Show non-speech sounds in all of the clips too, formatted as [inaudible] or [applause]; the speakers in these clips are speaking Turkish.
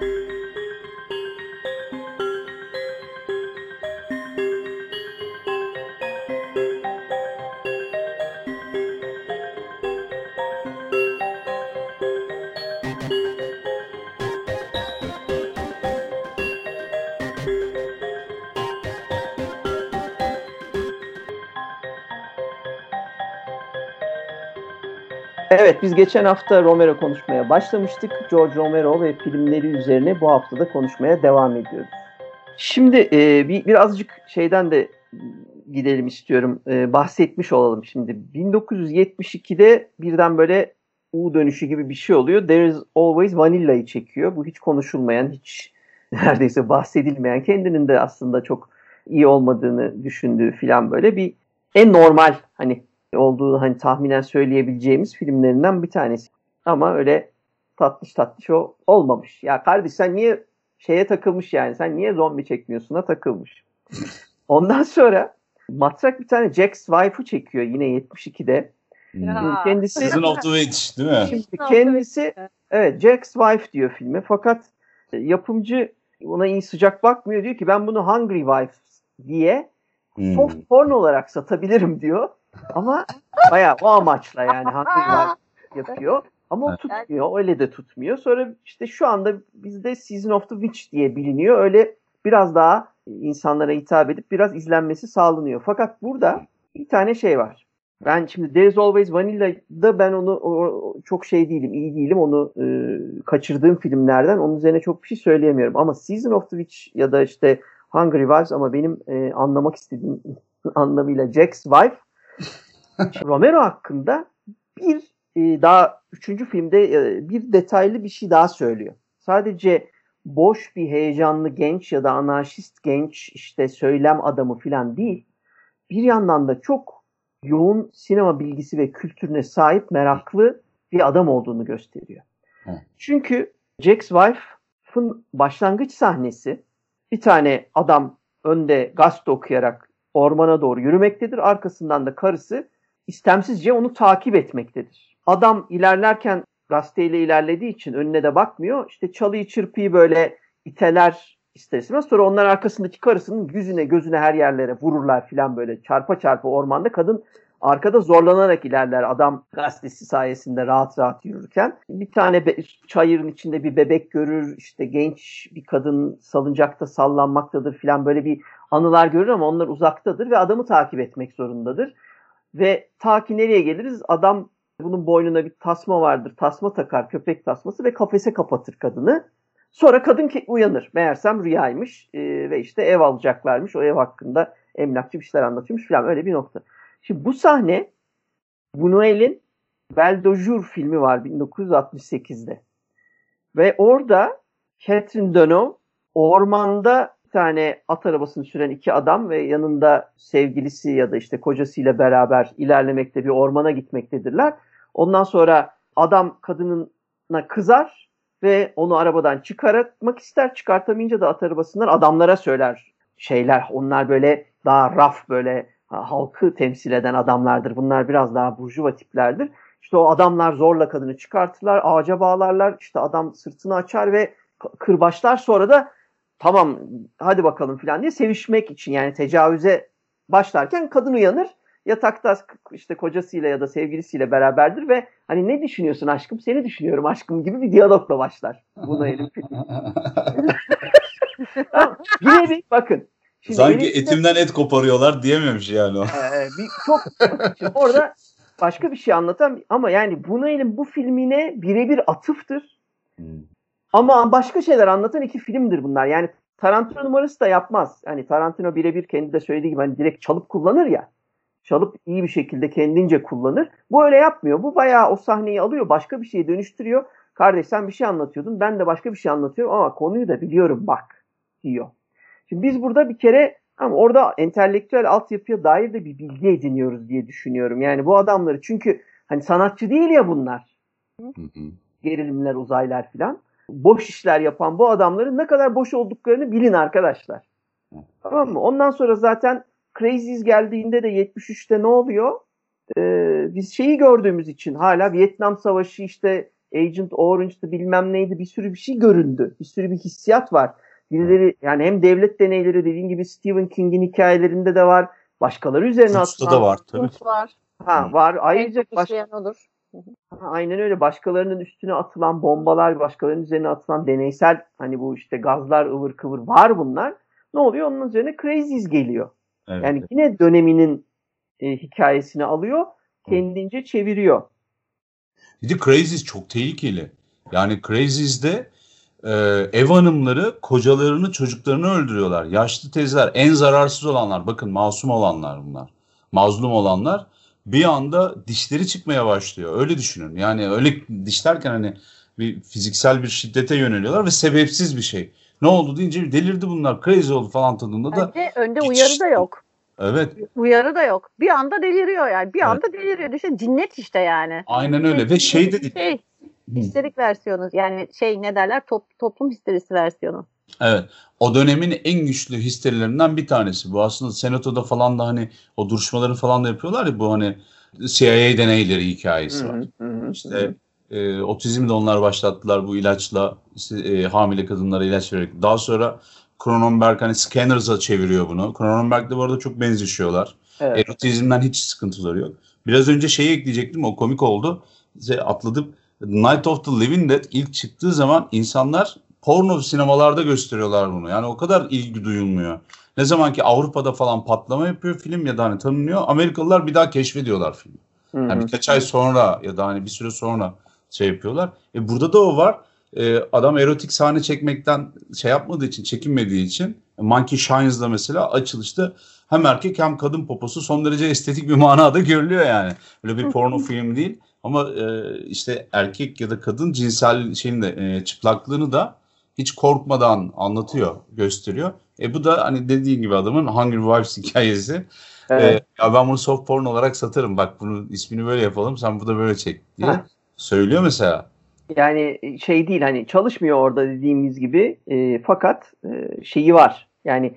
you Evet biz geçen hafta Romero konuşmaya başlamıştık. George Romero ve filmleri üzerine bu hafta da konuşmaya devam ediyoruz. Şimdi e, bir, birazcık şeyden de gidelim istiyorum. E, bahsetmiş olalım şimdi. 1972'de birden böyle U dönüşü gibi bir şey oluyor. There is always Vanilla'yı çekiyor. Bu hiç konuşulmayan, hiç [laughs] neredeyse bahsedilmeyen, kendinin de aslında çok iyi olmadığını düşündüğü filan böyle bir en normal hani olduğu hani tahminen söyleyebileceğimiz filmlerinden bir tanesi. Ama öyle tatlış tatlış o olmamış. Ya kardeş sen niye şeye takılmış yani sen niye zombi çekmiyorsun'a takılmış. [laughs] Ondan sonra matrak bir tane Jack's Wife'ı çekiyor yine 72'de. Ya. Kendisi Season of the Witch değil mi? Şimdi kendisi evet Jack's Wife diyor filme fakat e, yapımcı ona iyi sıcak bakmıyor diyor ki ben bunu Hungry Wife diye Hmm. soft porn olarak satabilirim diyor. Ama [laughs] bayağı o amaçla yani Wife [laughs] yapıyor. Ama o tutmuyor. Öyle de tutmuyor. Sonra işte şu anda bizde Season of the Witch diye biliniyor. Öyle biraz daha insanlara hitap edip biraz izlenmesi sağlanıyor. Fakat burada bir tane şey var. Ben şimdi There's Always Vanilla'da ben onu o- çok şey değilim, iyi değilim. Onu e, kaçırdığım filmlerden onun üzerine çok bir şey söyleyemiyorum. Ama Season of the Witch ya da işte Hungry Wives ama benim e, anlamak istediğim [laughs] anlamıyla Jack's Wife Romero hakkında bir e, daha üçüncü filmde e, bir detaylı bir şey daha söylüyor. Sadece boş bir heyecanlı genç ya da anarşist genç işte söylem adamı falan değil. Bir yandan da çok yoğun sinema bilgisi ve kültürüne sahip meraklı bir adam olduğunu gösteriyor. Hı. Çünkü Jack's Wife'ın başlangıç sahnesi bir tane adam önde gazete okuyarak ormana doğru yürümektedir. Arkasından da karısı istemsizce onu takip etmektedir. Adam ilerlerken gazeteyle ilerlediği için önüne de bakmıyor. İşte çalıyı çırpıyı böyle iteler ister istemez. Sonra onlar arkasındaki karısının yüzüne gözüne her yerlere vururlar filan böyle çarpa çarpa ormanda. Kadın arkada zorlanarak ilerler adam gazetesi sayesinde rahat rahat yürürken. Bir tane be- çayırın içinde bir bebek görür. işte genç bir kadın salıncakta sallanmaktadır filan böyle bir anılar görür ama onlar uzaktadır ve adamı takip etmek zorundadır. Ve ta ki nereye geliriz? Adam bunun boynuna bir tasma vardır. Tasma takar, köpek tasması ve kafese kapatır kadını. Sonra kadın uyanır. Meğersem rüyaymış Ee, ve işte ev alacaklarmış. O ev hakkında emlakçı bir şeyler anlatıyormuş falan öyle bir nokta. Şimdi bu sahne Buñuel'in Belle de Jour filmi var 1968'de. Ve orada Catherine Deneuve ormanda bir tane at arabasını süren iki adam ve yanında sevgilisi ya da işte kocasıyla beraber ilerlemekte bir ormana gitmektedirler. Ondan sonra adam kadınına kızar ve onu arabadan çıkartmak ister. Çıkartamayınca da at arabasından adamlara söyler şeyler. Onlar böyle daha raf böyle halkı temsil eden adamlardır. Bunlar biraz daha burjuva tiplerdir. İşte o adamlar zorla kadını çıkartırlar, ağaca bağlarlar. İşte adam sırtını açar ve kırbaçlar. Sonra da tamam hadi bakalım falan diye sevişmek için yani tecavüze başlarken kadın uyanır. Yatakta işte kocasıyla ya da sevgilisiyle beraberdir ve hani ne düşünüyorsun aşkım? Seni düşünüyorum aşkım gibi bir diyalogla başlar. Buna filmi. [laughs] Tamam. [laughs] Yine bir bakın. Şimdi Sanki elimizde- etimden et koparıyorlar diyememiş yani o. ee, bir, çok şimdi orada başka bir şey anlatan ama yani Bunay'ın bu filmine birebir atıftır. Hmm. Ama başka şeyler anlatan iki filmdir bunlar. Yani Tarantino numarası da yapmaz. Hani Tarantino birebir kendi de söylediği gibi hani direkt çalıp kullanır ya. Çalıp iyi bir şekilde kendince kullanır. Bu öyle yapmıyor. Bu bayağı o sahneyi alıyor, başka bir şeye dönüştürüyor. Kardeş sen bir şey anlatıyordun, ben de başka bir şey anlatıyorum ama konuyu da biliyorum bak diyor. Şimdi biz burada bir kere ama orada entelektüel altyapıya dair de bir bilgi ediniyoruz diye düşünüyorum. Yani bu adamları çünkü hani sanatçı değil ya bunlar. Hı hı. Gerilimler, uzaylar filan. Boş işler yapan bu adamların ne kadar boş olduklarını bilin arkadaşlar. Tamam mı? Ondan sonra zaten Crazies geldiğinde de 73'te ne oluyor? Ee, biz şeyi gördüğümüz için hala Vietnam Savaşı işte Agent Orange'dı bilmem neydi bir sürü bir şey göründü. Bir sürü bir hissiyat var. Birileri yani hem devlet deneyleri dediğin gibi Stephen King'in hikayelerinde de var. Başkaları üzerine atılan. da var tabii. Kurt var. Ha, var. Ayrıca baş. Ha, Aynen öyle. Başkalarının üstüne atılan bombalar, başkalarının üzerine atılan deneysel hani bu işte gazlar ıvır kıvır var bunlar. Ne oluyor? Onun üzerine Crazies geliyor. Evet. Yani yine döneminin e, hikayesini alıyor, kendince çeviriyor. Bir de Crazies çok tehlikeli. Yani Crazies'de e, ev hanımları kocalarını çocuklarını öldürüyorlar. Yaşlı teyzeler en zararsız olanlar bakın masum olanlar bunlar. Mazlum olanlar bir anda dişleri çıkmaya başlıyor. Öyle düşünün. Yani öyle diş derken hani bir fiziksel bir şiddete yöneliyorlar ve sebepsiz bir şey. Ne oldu deyince delirdi bunlar crazy oldu falan tadında da. Bence önde hiç- uyarı da yok. Evet Uyarı da yok. Bir anda deliriyor yani. Bir anda deliriyor. Düşün cinnet işte yani. aynen öyle ve şey de değil. Histerik versiyonu. Yani şey ne derler? Top, toplum histerisi versiyonu. Evet. O dönemin en güçlü histerilerinden bir tanesi. Bu aslında senatoda falan da hani o duruşmaları falan da yapıyorlar ya bu hani CIA deneyleri hikayesi var. Hı hı, hı hı. İşte e, otizmi de onlar başlattılar bu ilaçla işte, e, hamile kadınlara ilaç vererek. Daha sonra Cronenberg hani Scanners'a çeviriyor bunu. Cronenberg'le bu arada çok benzişiyorlar. Evet. Erotizmden hiç sıkıntıları yok. Biraz önce şeyi ekleyecektim o komik oldu. Şey, atladım. Night of the Living Dead ilk çıktığı zaman insanlar porno sinemalarda gösteriyorlar bunu. Yani o kadar ilgi duyulmuyor. Ne zaman ki Avrupa'da falan patlama yapıyor film ya da hani tanınıyor. Amerikalılar bir daha keşfediyorlar filmi. Yani birkaç ay sonra ya da hani bir süre sonra şey yapıyorlar. E burada da o var. E, adam erotik sahne çekmekten şey yapmadığı için, çekinmediği için Monkey Shines'da mesela açılışta hem erkek hem kadın poposu son derece estetik bir manada görülüyor yani. Öyle bir porno [laughs] film değil. Ama e, işte erkek ya da kadın cinsel şeyin de e, çıplaklığını da hiç korkmadan anlatıyor, gösteriyor. E bu da hani dediğin gibi adamın Hungry Wives [laughs] hikayesi. Evet. Ee, ya ben bunu soft porn olarak satarım. Bak bunun ismini böyle yapalım. Sen burada böyle çek diye Heh. söylüyor mesela. Yani şey değil hani çalışmıyor orada dediğimiz gibi e, fakat e, şeyi var. Yani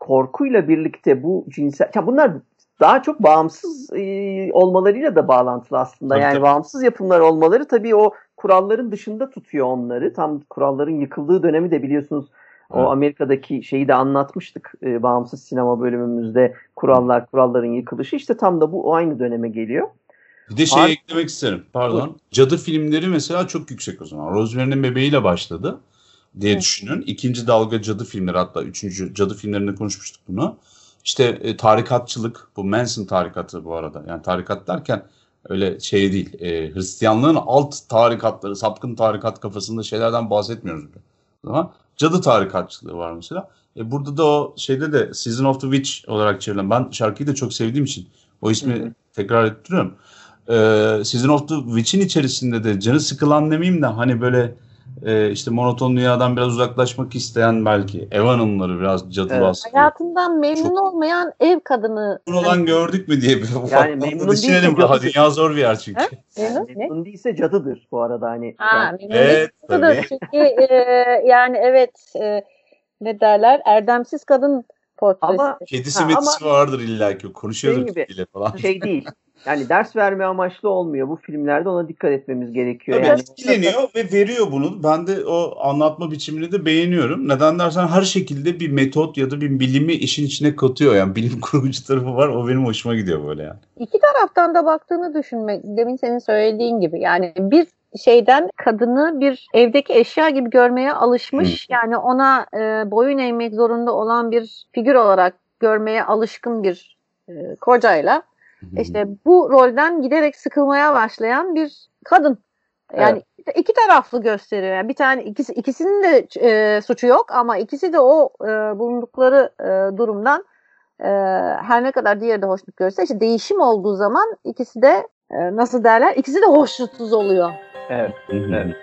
korkuyla birlikte bu cinsel ya bunlar daha çok bağımsız e, olmalarıyla da bağlantılı aslında. Tabii, yani tabii. bağımsız yapımlar olmaları tabii o kuralların dışında tutuyor onları. Tam kuralların yıkıldığı dönemi de biliyorsunuz o. Amerika'daki şeyi de anlatmıştık e, bağımsız sinema bölümümüzde kurallar kuralların yıkılışı işte tam da bu o aynı döneme geliyor. Bir de şey eklemek isterim. Pardon. Cadı filmleri mesela çok yüksek o zaman. Rosemary'nin bebeğiyle başladı diye Evet. düşünün. İkinci dalga cadı filmleri hatta üçüncü cadı filmlerinde konuşmuştuk bunu. İşte e, tarikatçılık bu Manson tarikatı bu arada. Yani tarikat derken öyle şey değil. E, Hristiyanlığın alt tarikatları, sapkın tarikat kafasında şeylerden bahsetmiyoruz. bile. Ama cadı tarikatçılığı var mesela. E, burada da o şeyde de Season of the Witch olarak çevrilen. Ben şarkıyı da çok sevdiğim için o ismi Hı hı. tekrar ettiriyorum. Ee, Season of the Witch'in içerisinde de canı sıkılan demeyeyim de hani böyle e, işte monoton dünyadan biraz uzaklaşmak isteyen belki ev hanımları biraz cadı Evet. baskı. Hayatından memnun Çok- olmayan ev kadını. Bunu olan gördük mü diye bir ufak Yani yani memnun düşünelim. Daha dünya zor bir yer çünkü. Memnun ne? Memnun değilse cadıdır bu arada hani. Ha, Yani- memnun Evet, tabii. Çünkü e, yani evet e, ne derler erdemsiz kadın portresi. Ama Kedisi Ha, metisi vardır illa ki. Konuşuyordur Şey gibi. bile falan. şey değil. [laughs] Yani ders verme amaçlı olmuyor. Bu filmlerde ona dikkat etmemiz gerekiyor. Tabii yani etkileniyor ve veriyor bunu. Ben de o anlatma biçimini de beğeniyorum. Neden dersen her şekilde bir metot ya da bir bilimi işin içine katıyor. Yani bilim [laughs] kurgucu tarafı var. O benim hoşuma gidiyor böyle yani. İki taraftan da baktığını düşünmek, demin senin söylediğin gibi. Yani bir şeyden kadını bir evdeki eşya gibi görmeye alışmış. Yani ona e, boyun eğmek zorunda olan bir figür olarak görmeye alışkın bir e, kocayla işte bu rolden giderek sıkılmaya başlayan bir kadın. Yani iki taraflı gösteriyor. Yani bir tane ikisi ikisinin de e, suçu yok ama ikisi de o e, bulundukları e, durumdan e, her ne kadar diğeri de hoşnut görse işte değişim olduğu zaman ikisi de e, nasıl derler? İkisi de hoşnutsuz oluyor. Evet. Evet.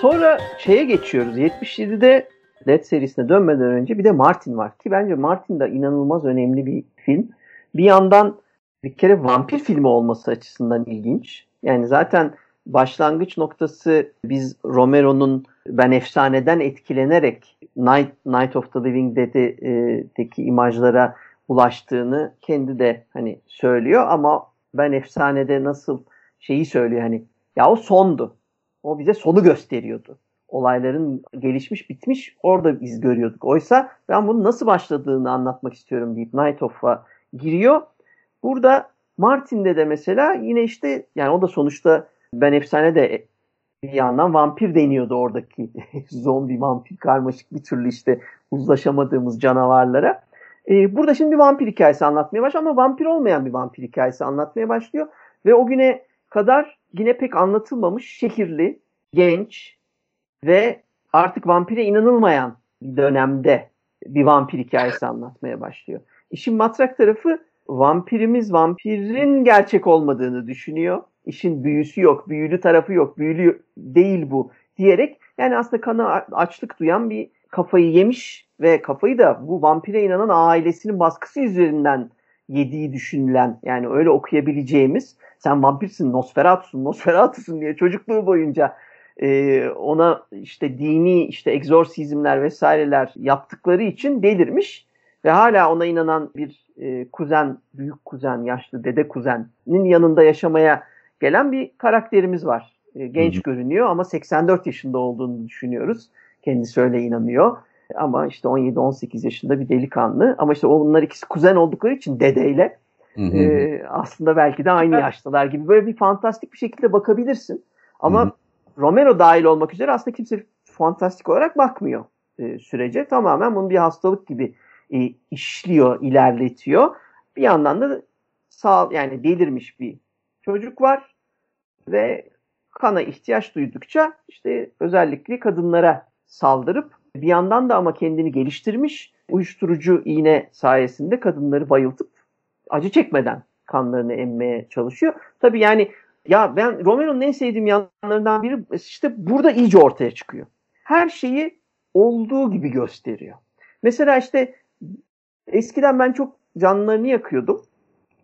Sonra şeye geçiyoruz. 77'de Dead serisine dönmeden önce bir de Martin var. Ki bence Martin de inanılmaz önemli bir film. Bir yandan bir kere vampir filmi olması açısından ilginç. Yani zaten başlangıç noktası biz Romero'nun ben efsaneden etkilenerek Night, Night of the Living Dead'deki imajlara bulaştığını kendi de hani söylüyor ama ben efsanede nasıl şeyi söylüyor hani ya o sondu. O bize sonu gösteriyordu. Olayların gelişmiş bitmiş orada biz görüyorduk. Oysa ben bunun nasıl başladığını anlatmak istiyorum deyip Night Of'a giriyor. Burada Martin'de de mesela yine işte yani o da sonuçta ben efsane de bir yandan vampir deniyordu oradaki [laughs] zombi vampir karmaşık bir türlü işte uzlaşamadığımız canavarlara. Ee, burada şimdi bir vampir hikayesi anlatmaya başlıyor ama vampir olmayan bir vampir hikayesi anlatmaya başlıyor. Ve o güne kadar yine pek anlatılmamış şehirli, genç ve artık vampire inanılmayan bir dönemde bir vampir hikayesi anlatmaya başlıyor. İşin matrak tarafı vampirimiz vampirin gerçek olmadığını düşünüyor. İşin büyüsü yok, büyülü tarafı yok, büyülü değil bu diyerek yani aslında kana açlık duyan bir kafayı yemiş ve kafayı da bu vampire inanan ailesinin baskısı üzerinden yediği düşünülen yani öyle okuyabileceğimiz sen vampirsin Nosferatu'sun Nosferatu'sun diye çocukluğu boyunca e, ona işte dini işte egzorsizmler vesaireler yaptıkları için delirmiş ve hala ona inanan bir e, kuzen, büyük kuzen, yaşlı dede kuzenin yanında yaşamaya gelen bir karakterimiz var. E, genç Hı-hı. görünüyor ama 84 yaşında olduğunu düşünüyoruz. Kendisi öyle inanıyor. Ama işte 17-18 yaşında bir delikanlı. Ama işte onlar ikisi kuzen oldukları için dedeyle e, aslında belki de aynı yaştalar gibi. Böyle bir fantastik bir şekilde bakabilirsin. Ama Hı-hı. Romero dahil olmak üzere aslında kimse fantastik olarak bakmıyor e, sürece. Tamamen bunu bir hastalık gibi e, işliyor, ilerletiyor. Bir yandan da sağ yani delirmiş bir çocuk var ve kana ihtiyaç duydukça işte özellikle kadınlara saldırıp bir yandan da ama kendini geliştirmiş uyuşturucu iğne sayesinde kadınları bayıltıp acı çekmeden kanlarını emmeye çalışıyor. Tabii yani ya ben Romero'nun en sevdiğim yanlarından biri işte burada iyice ortaya çıkıyor. Her şeyi olduğu gibi gösteriyor. Mesela işte eskiden ben çok canlarını yakıyordum.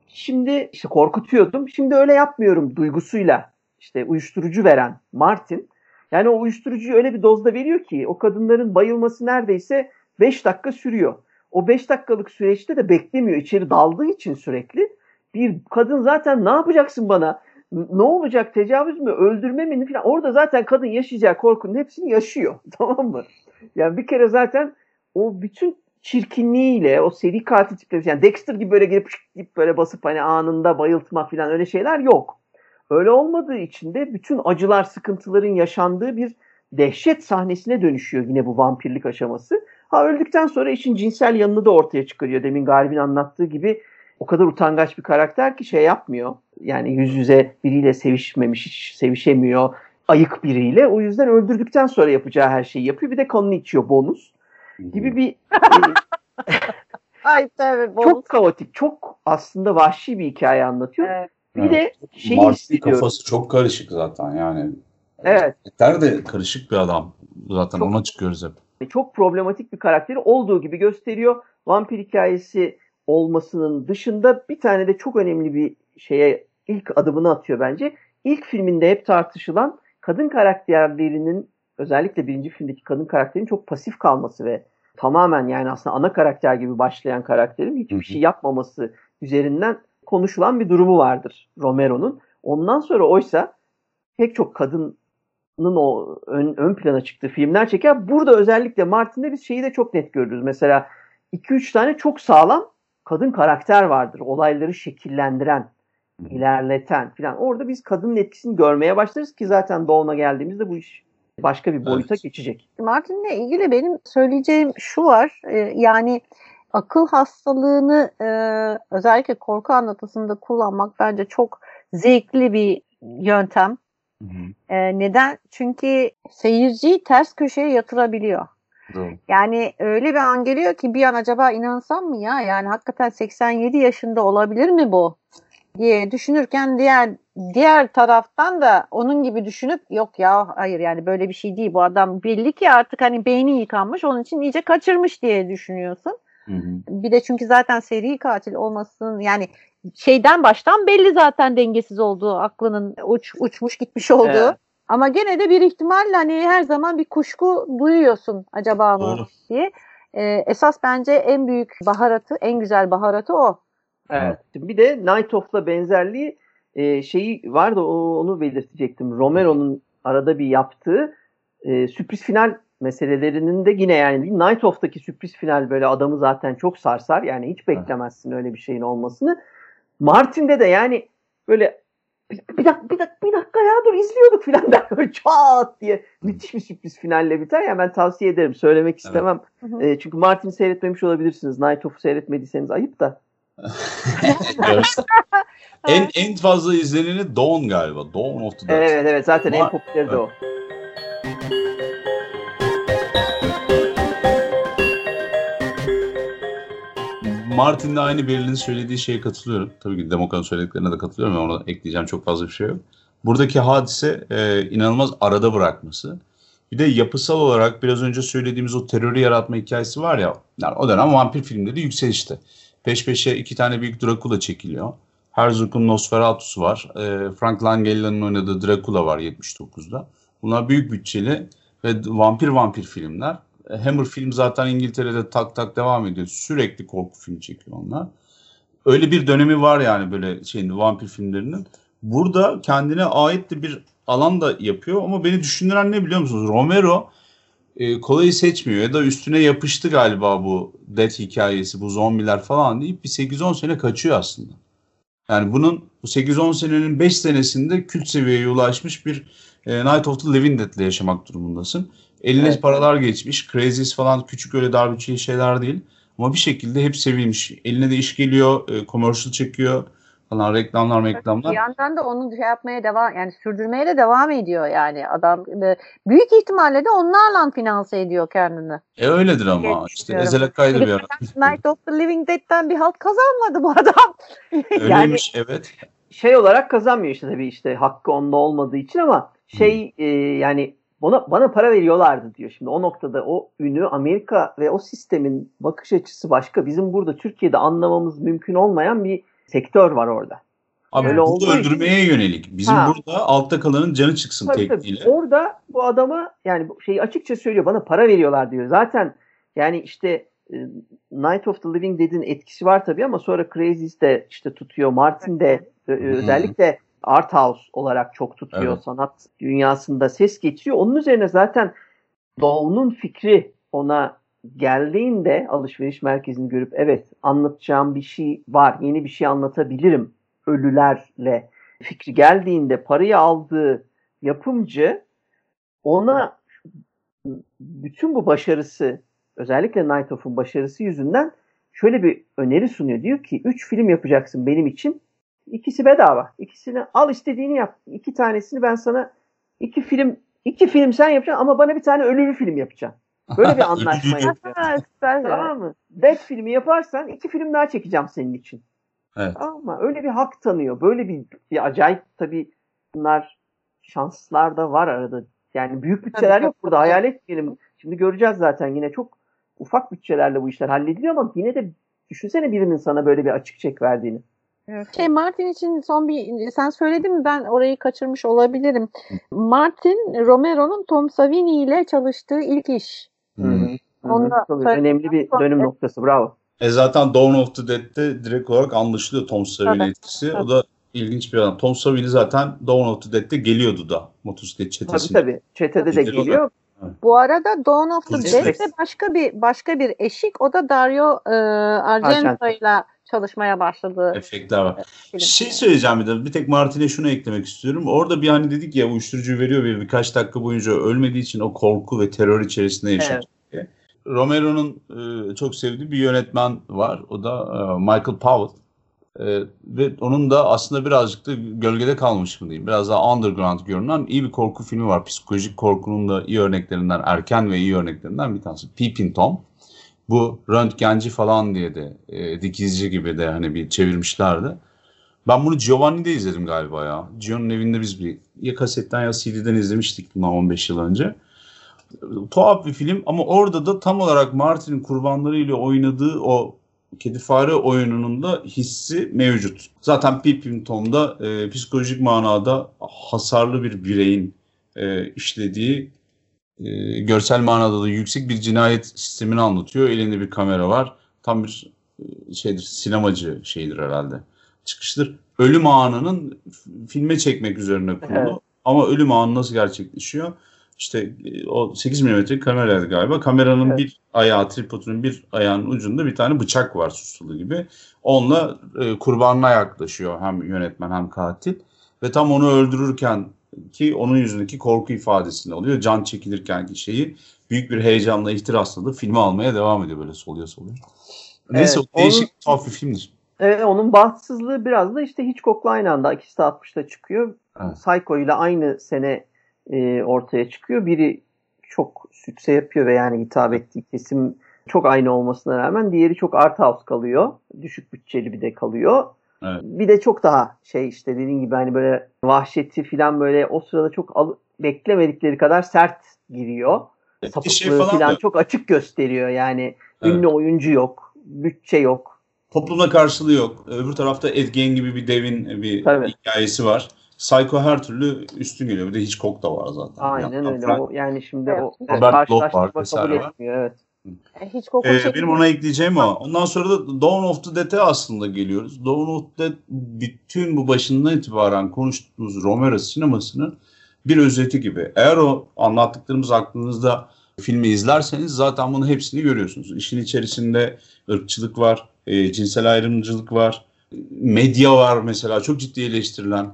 Şimdi işte korkutuyordum. Şimdi öyle yapmıyorum duygusuyla. İşte uyuşturucu veren Martin. Yani o uyuşturucuyu öyle bir dozda veriyor ki o kadınların bayılması neredeyse 5 dakika sürüyor. O 5 dakikalık süreçte de beklemiyor. İçeri daldığı için sürekli. Bir kadın zaten ne yapacaksın bana? Ne olacak? Tecavüz mü? Öldürme mi? Falan. Orada zaten kadın yaşayacağı korkunun hepsini yaşıyor. [laughs] Tamam mı? Yani bir kere zaten o bütün çirkinliğiyle o seri katil tipleri yani Dexter gibi böyle girip, girip böyle basıp hani anında bayıltma falan öyle şeyler yok. Öyle olmadığı için de bütün acılar, sıkıntıların yaşandığı bir dehşet sahnesine dönüşüyor yine bu vampirlik aşaması. Ha öldükten sonra işin cinsel yanını da ortaya çıkarıyor. Demin Galib'in anlattığı gibi o kadar utangaç bir karakter ki şey yapmıyor. Yani yüz yüze biriyle sevişmemiş, hiç sevişemiyor. Ayık biriyle. O yüzden öldürdükten sonra yapacağı her şeyi yapıyor. Bir de kanını içiyor bonus gibi bir Ay tabii. Çok kaotik, çok aslında vahşi bir hikaye anlatıyor. Evet. Bir evet. de şey Martin kafası çok karışık zaten yani. Evet. Yeter de karışık bir adam. Zaten çok, ona çıkıyoruz hep. Çok problematik bir karakteri olduğu gibi gösteriyor. Vampir hikayesi olmasının dışında bir tane de çok önemli bir şeye ilk adımını atıyor bence. İlk filminde hep tartışılan kadın karakterlerinin özellikle birinci filmdeki kadın karakterin çok pasif kalması ve tamamen yani aslında ana karakter gibi başlayan karakterin hiçbir şey yapmaması üzerinden konuşulan bir durumu vardır Romero'nun. Ondan sonra oysa pek çok kadının o ön, ön plana çıktığı filmler çeker. Burada özellikle Martin'de biz şeyi de çok net görürüz. Mesela 2-3 tane çok sağlam kadın karakter vardır. Olayları şekillendiren, ilerleten filan. Orada biz kadının etkisini görmeye başlarız ki zaten Dawn'a geldiğimizde bu iş başka bir boyuta evet. geçecek. Martin'le ilgili benim söyleyeceğim şu var. E, yani akıl hastalığını e, özellikle korku anlatısında kullanmak bence çok zevkli bir yöntem. Hı hı. E, neden? Çünkü seyirciyi ters köşeye yatırabiliyor. Doğru. Yani öyle bir an geliyor ki bir an acaba inansam mı ya? Yani hakikaten 87 yaşında olabilir mi bu? diye düşünürken diğer diğer taraftan da onun gibi düşünüp yok ya hayır yani böyle bir şey değil bu adam belli ki artık hani beyni yıkanmış onun için iyice kaçırmış diye düşünüyorsun. Hı hı. Bir de çünkü zaten seri katil olmasın yani şeyden baştan belli zaten dengesiz olduğu aklının uç, uçmuş gitmiş olduğu. Evet. Ama gene de bir ihtimalle hani her zaman bir kuşku duyuyorsun acaba mı diye. e, esas bence en büyük baharatı, en güzel baharatı o. Evet. Bir de Night Of'la benzerliği e, şeyi vardı o, onu belirtecektim. Romero'nun arada bir yaptığı e, sürpriz final meselelerinin de yine yani bir Night Of'taki sürpriz final böyle adamı zaten çok sarsar. Yani hiç beklemezsin öyle bir şeyin olmasını. Martin'de de yani böyle bir, bir dakika bir dakika bir dakika ya dur izliyorduk filan [laughs] der böyle çat diye müthiş bir sürpriz finalle biter ya ben tavsiye ederim söylemek istemem. Hı. E, çünkü Martin'i seyretmemiş olabilirsiniz. Night Of'u seyretmediyseniz ayıp da. Evet. [laughs] en en fazla izleneni Dawn galiba. Dawn of the Dead. Evet evet zaten en Ama- popüleri de o. Martin'de aynı Berlin'in söylediği şeye katılıyorum. Tabii ki Demokrat'ın söylediklerine de katılıyorum ama ona ekleyeceğim çok fazla bir şey yok. Buradaki hadise e, inanılmaz arada bırakması. Bir de yapısal olarak biraz önce söylediğimiz o terörü yaratma hikayesi var ya. Yani o dönem vampir filmleri yükselişte. Peş peşe iki tane büyük Dracula çekiliyor. Herzog'un Nosferatu'su var. E, Frank Langela'nın oynadığı Dracula var 79'da. Bunlar büyük bütçeli ve vampir vampir filmler. Hammer film zaten İngiltere'de tak tak devam ediyor. Sürekli korku filmi çekiyor onlar. Öyle bir dönemi var yani böyle şeyin vampir filmlerinin. Burada kendine ait de bir alan da yapıyor ama beni düşündüren ne biliyor musunuz? Romero e, kolayı seçmiyor ya da üstüne yapıştı galiba bu Death hikayesi, bu zombiler falan deyip bir 8-10 sene kaçıyor aslında. Yani bunun bu 8-10 senenin 5 senesinde kült seviyeye ulaşmış bir e, Night of the Living Dead'le yaşamak durumundasın. Eline Evet. paralar geçmiş. Crazies falan küçük öyle dar bütçeli şeyler değil. Ama bir şekilde hep sevilmiş. Eline de iş geliyor, e, commercial çekiyor falan reklamlar Bir reklamlar. yandan da onu şey yapmaya devam yani sürdürmeye de devam ediyor yani adam e, büyük ihtimalle de onlarla finanse ediyor kendini. E öyledir ama işte. Ezel Akkay'da bir ara. Night of the Living Dead'den bir halt kazanmadı bu adam. [laughs] Öyleymiş evet. Şey olarak kazanmıyor işte tabii işte hakkı onda olmadığı için ama şey e, yani bana, bana para veriyorlardı diyor. Şimdi o noktada o ünü Amerika ve o sistemin bakış açısı başka. Bizim burada Türkiye'de anlamamız mümkün olmayan bir sektör var orada. Abi Öyle bu olduğu da için- öldürmeye yönelik. Bizim Ha. burada altta kalanın canı çıksın Tabii, tabii. tekniğiyle. Orada bu adama yani şeyi açıkça söylüyor bana para veriyorlar diyor. Zaten yani işte e, Night of the Living Dead'in etkisi var tabii ama sonra Crazies de işte tutuyor. Martin de özellikle art house olarak çok tutuyor. Evet. Sanat dünyasında ses getiriyor. Onun üzerine zaten Doğu'nun fikri ona geldiğinde alışveriş merkezini görüp evet anlatacağım bir şey var. Yeni bir şey anlatabilirim ölülerle fikri geldiğinde parayı aldığı yapımcı ona bütün bu başarısı özellikle Night Of'un başarısı yüzünden şöyle bir öneri sunuyor. Diyor ki 3 film yapacaksın benim için. İkisi bedava. İkisini al istediğini yap. İki tanesini ben sana iki film iki film sen yapacaksın ama bana bir tane ölülü film yapacaksın. Böyle bir [laughs] anlaşma süper. Tamam mı? Death filmi yaparsan iki film daha çekeceğim senin için. Evet. Ama öyle bir hak tanıyor. Böyle bir, bir acayip tabii bunlar şanslar da var arada. Yani büyük bütçeler Tabii, yok burada. Hayal etmeyelim. Şimdi göreceğiz zaten yine çok ufak bütçelerle bu işler hallediliyor ama yine de düşünsene birinin sana böyle bir açık çek verdiğini. Şey Martin için son bir sen söyledin mi ben orayı kaçırmış olabilirim. Martin Romero'nun Tom Savini ile çalıştığı ilk iş. Hmm. Hı hı. Onu da Tabii önemli bir dönüm Evet. noktası. Bravo. E zaten Dawn of the Dead'de direkt olarak anlaşılıyor Tom Savini Tabii, etkisi. tabii. O da ilginç bir adam. Tom Savini zaten Dawn of the Dead'de geliyordu da motosiklet Tabii çetesinde. tabii. Çetede de geliyor. Bu arada Dawn of the Dead'de başka bir başka bir eşik o da Dario e, Argento ile çalışmaya başladı. Efektler var. film. Şey söyleyeceğim bir de bir tek Martin'e şunu eklemek istiyorum. Orada bir hani dedik ya uyuşturucu veriyor ve birkaç dakika boyunca ölmediği için o korku ve terör içerisinde yaşıyor. diye. Romero'nun e, çok sevdiği bir yönetmen var. O da e, Michael Powell. E, ve onun da aslında birazcık da gölgede kalmış mı diyeyim. Biraz daha underground görünen iyi bir korku filmi var. Psikolojik korkunun da iyi örneklerinden, erken ve iyi örneklerinden bir tanesi. Peeping Tom. Bu röntgenci falan diye de e, dikizci gibi de hani bir çevirmişlerdi. Ben bunu Giovanni'de izledim galiba ya. Gio'nun evinde biz bir ya kasetten ya CD'den izlemiştik bundan 15 yıl önce. Tuhaf bir film ama orada da tam olarak Martin'in kurbanlarıyla oynadığı o kedi fare oyununun da hissi mevcut. Zaten Peeping Tom'da e, psikolojik manada hasarlı bir bireyin e, işlediği e, görsel manada da yüksek bir cinayet sistemini anlatıyor. Elinde bir kamera var. Tam bir e, şeydir, sinemacı şeydir herhalde. Çıkıştır. Ölüm anının filme çekmek üzerine kurulu. Evet. Ama ölüm anı nasıl gerçekleşiyor? İşte e, o 8 mm kameraydı galiba. Kameranın evet. bir ayağı, tripodunun bir ayağının ucunda bir tane bıçak var susulu gibi. Onunla e, kurbanına yaklaşıyor hem yönetmen hem katil. Ve tam onu öldürürken ki onun yüzündeki korku ifadesinde oluyor. Can çekilirken ki şeyi büyük bir heyecanla ihtirasla da filmi almaya devam ediyor böyle soluyor soluyor. Neyse evet, değişik onun, tuhaf bir filmdir. Evet onun bahtsızlığı biraz da işte Hitchcock'la aynı anda ikisi de 60'ta çıkıyor. Evet. Psycho ile aynı sene e, ortaya çıkıyor. Biri çok sükse yapıyor ve yani hitap ettiği kesim çok aynı olmasına rağmen diğeri çok art house kalıyor. Düşük bütçeli bir de kalıyor. Evet. Bir de çok daha şey işte dediğin gibi hani böyle vahşeti falan böyle o sırada çok al- beklemedikleri kadar sert giriyor. Evet, Sapıklığı şey falan, falan çok açık gösteriyor yani. Evet. Ünlü oyuncu yok, bütçe yok. Toplumda karşılığı yok. Öbür tarafta Ed Gein gibi bir devin bir Tabii. hikayesi var. Psycho her türlü üstün geliyor. Bir de Hitchcock da var zaten. Aynen yani, öyle. Frank, o, yani şimdi evet. o Robert Bloch var kabul etmiyor. Evet. Hiç ee, benim ona ekleyeceğim o. Ondan sonra da Dawn of the Dead'e aslında geliyoruz. Dawn of the Dead bütün bu başından itibaren konuştuğumuz Romero sinemasının bir özeti gibi. Eğer o anlattıklarımız aklınızda filmi izlerseniz zaten bunun hepsini görüyorsunuz. İşin içerisinde ırkçılık var, e, cinsel ayrımcılık var, medya var mesela çok ciddi eleştirilen.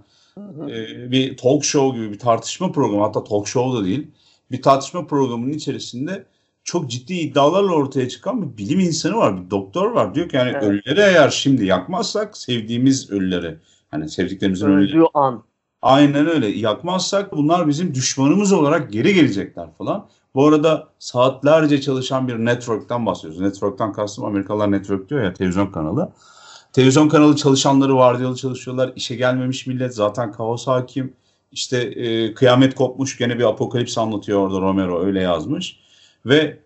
E, bir talk show gibi bir tartışma programı hatta talk show da değil. Bir tartışma programının içerisinde çok ciddi iddialarla ortaya çıkan bir bilim insanı var, bir doktor var. Diyor ki yani evet. ölüleri eğer şimdi yakmazsak sevdiğimiz ölüleri, hani sevdiklerimizin ölüleri. an. Aynen öyle. Yakmazsak bunlar bizim düşmanımız olarak geri gelecekler falan. Bu arada saatlerce çalışan bir network'tan bahsediyoruz. Network'tan kastım Amerikalılar network diyor ya televizyon kanalı. Televizyon kanalı çalışanları vardiyalı çalışıyorlar. İşe gelmemiş millet zaten kaos hakim. İşte e, kıyamet kopmuş gene bir apokalips anlatıyor orada Romero öyle yazmış. Ve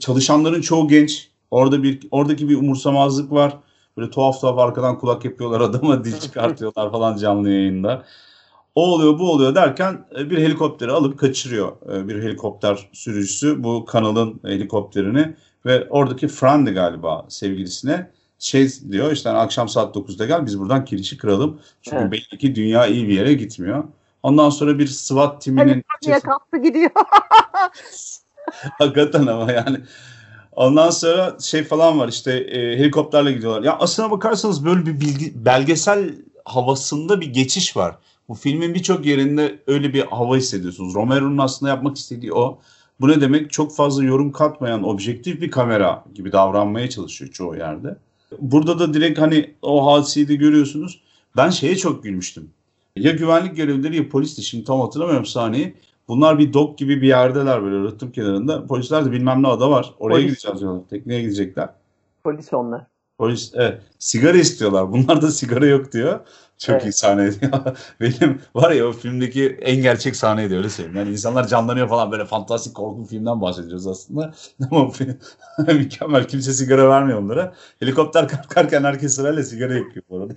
çalışanların çoğu genç. Orada bir oradaki bir umursamazlık var. Böyle tuhaf tuhaf arkadan kulak yapıyorlar [laughs] adama dil çıkartıyorlar falan canlı yayında. O oluyor bu oluyor derken e, bir helikopteri alıp kaçırıyor e, bir helikopter sürücüsü bu kanalın helikopterini ve oradaki Fran'di galiba sevgilisine şey diyor işte hani akşam saat 9'da gel biz buradan kirişi kıralım. Çünkü evet. belli ki dünya iyi bir yere gitmiyor. Ondan sonra bir SWAT timinin... Hani kalktı gidiyor. [laughs] [laughs] Hakikaten ama yani. Ondan sonra şey falan var işte e, helikopterle gidiyorlar. Ya aslına bakarsanız böyle bir bilgi, belgesel havasında bir geçiş var. Bu filmin birçok yerinde öyle bir hava hissediyorsunuz. Romero'nun aslında yapmak istediği o. Bu ne demek? Çok fazla yorum katmayan objektif bir kamera gibi davranmaya çalışıyor çoğu yerde. Burada da direkt hani o hadiseyi de görüyorsunuz. Ben şeye çok gülmüştüm. Ya güvenlik görevlileri ya polisti şimdi tam hatırlamıyorum sahneyi. Bunlar bir dok gibi bir yerdeler böyle rıhtım kenarında. Polisler de bilmem ne ada var. Oraya Polis. gideceğiz diyorlar. Tekneye gidecekler. Polis onlar. Polis evet. Sigara istiyorlar. Bunlar da sigara yok diyor. Çok evet. iyi sahne diyor. [laughs] Benim var ya o filmdeki en gerçek sahneydi öyle söyleyeyim. Yani insanlar canlanıyor falan böyle fantastik korku filmden bahsediyoruz aslında. [laughs] Ama [laughs] mükemmel. Kimse sigara vermiyor onlara. Helikopter kalkarken herkes sırayla sigara yakıyor bu arada.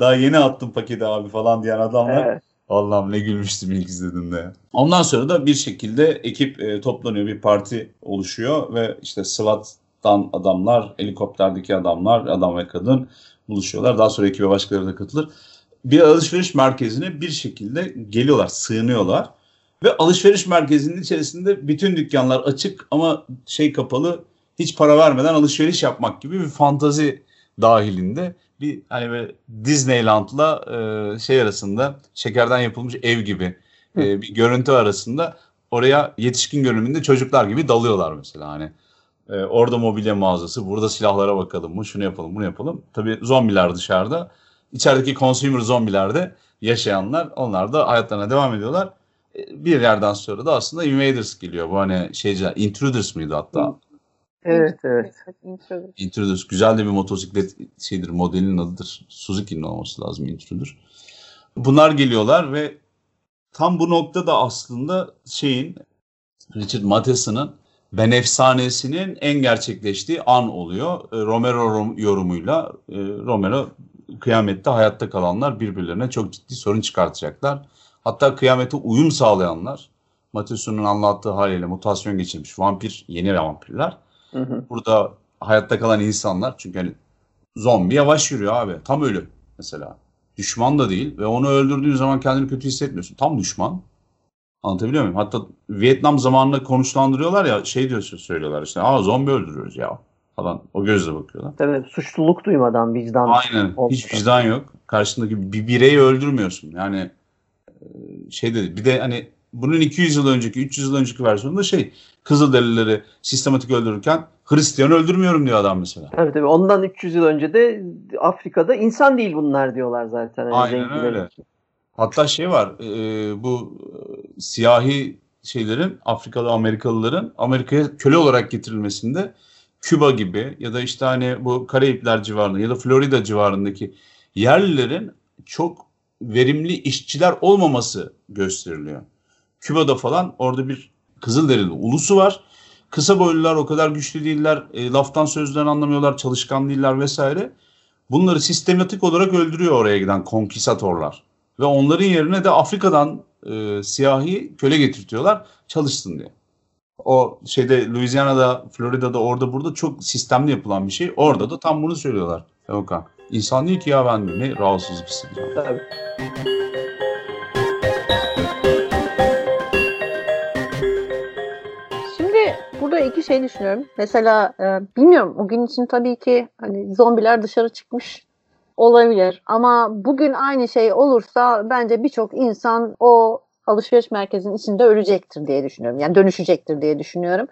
Daha yeni attım paketi abi falan diyen adamlar. Evet. Allah'ım ne gülmüştüm ilk izlediğimde. Ondan sonra da bir şekilde ekip e, toplanıyor, bir parti oluşuyor ve işte SWAT'tan adamlar, helikopterdeki adamlar, adam ve kadın buluşuyorlar. Daha sonra ekibe başkaları da katılır. Bir alışveriş merkezine bir şekilde geliyorlar, sığınıyorlar. Ve alışveriş merkezinin içerisinde bütün dükkanlar açık ama şey kapalı, hiç para vermeden alışveriş yapmak gibi bir fantazi dahilinde bir hani böyle Disneyland'la e, şey arasında şekerden yapılmış ev gibi e, bir görüntü arasında oraya yetişkin görünümünde çocuklar gibi dalıyorlar mesela hani. E, orada mobilya mağazası, burada silahlara bakalım mı, şunu yapalım, bunu yapalım. Tabii zombiler dışarıda. İçerideki consumer zombilerde yaşayanlar onlar da hayatlarına devam ediyorlar. E, bir yerden sonra da aslında Invaders geliyor. Bu hani şeyce Intruders mıydı hatta? Evet evet. Intruder. Güzel de bir motosiklet şeydir. Modelinin adıdır. Suzuki'nin olması lazım Intruder. Bunlar geliyorlar ve tam bu noktada aslında şeyin Richard Matheson'ın Ben Efsanesi'nin en gerçekleştiği an oluyor. E, Romero yorumuyla e, Romero kıyamette hayatta kalanlar birbirlerine çok ciddi sorun çıkartacaklar. Hatta kıyamete uyum sağlayanlar Matthewson'un anlattığı haliyle mutasyon geçirmiş vampir, yeni vampirler. Hı hı. Burada hayatta kalan insanlar çünkü hani zombi yavaş yürüyor abi. Tam ölü mesela. Düşman da değil ve onu öldürdüğün zaman kendini kötü hissetmiyorsun. Tam düşman. Anlatabiliyor muyum? Hatta Vietnam zamanında konuşlandırıyorlar ya şey diyor söylüyorlar işte. Aa zombi öldürüyoruz ya falan. O gözle bakıyorlar. Tabii suçluluk duymadan vicdan. Aynen. Hiç olmadan. vicdan yok. Karşındaki bir bireyi öldürmüyorsun. Yani e, şey dedi. Bir de hani bunun 200 yıl önceki, 300 yıl önceki versiyonunda şey Kızılderilileri sistematik öldürürken Hristiyan öldürmüyorum diyor adam mesela. Tabii tabii. Ondan 300 yıl önce de Afrika'da insan değil bunlar diyorlar zaten. Hani Aynen öyle. için. Hatta şey var, e, bu e, siyahi şeylerin, Afrikalı Amerikalıların Amerika'ya köle olarak getirilmesinde Küba gibi ya da işte hani bu Karayipler civarında ya da Florida civarındaki yerlilerin çok verimli işçiler olmaması gösteriliyor. Küba'da falan orada bir Kızılderili ulusu var. Kısa boylular o kadar güçlü değiller, e, laftan sözden anlamıyorlar, çalışkan değiller vesaire. Bunları sistematik olarak öldürüyor oraya giden konkistatorlar. Ve onların yerine de Afrika'dan e, siyahi köle getirtiyorlar çalışsın diye. O şeyde Louisiana'da, Florida'da orada burada çok sistemli yapılan bir şey. Orada da tam bunu söylüyorlar. Okan. İnsan değil ki ya ben ne rahatsızlık hissediyorum. Tabii. İki şey düşünüyorum. Mesela e, bilmiyorum o gün için tabii ki hani zombiler dışarı çıkmış olabilir. Ama bugün aynı şey olursa bence birçok insan o alışveriş merkezinin içinde ölecektir diye düşünüyorum. Yani dönüşecektir diye düşünüyorum.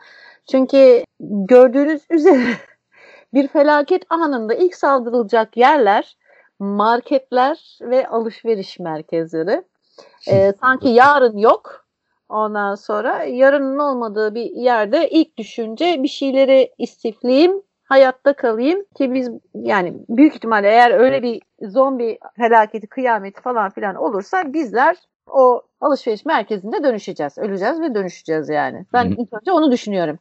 Çünkü gördüğünüz üzere [laughs] bir felaket anında ilk saldırılacak yerler marketler ve alışveriş merkezleri. E, sanki yarın yok. Ondan sonra yarının olmadığı bir yerde ilk düşünce bir şeyleri istifleyeyim, hayatta kalayım ki biz yani büyük ihtimalle eğer öyle bir zombi felaketi, kıyameti falan filan olursa bizler o alışveriş merkezinde dönüşeceğiz. Öleceğiz ve dönüşeceğiz yani. Ben ilk önce onu düşünüyorum.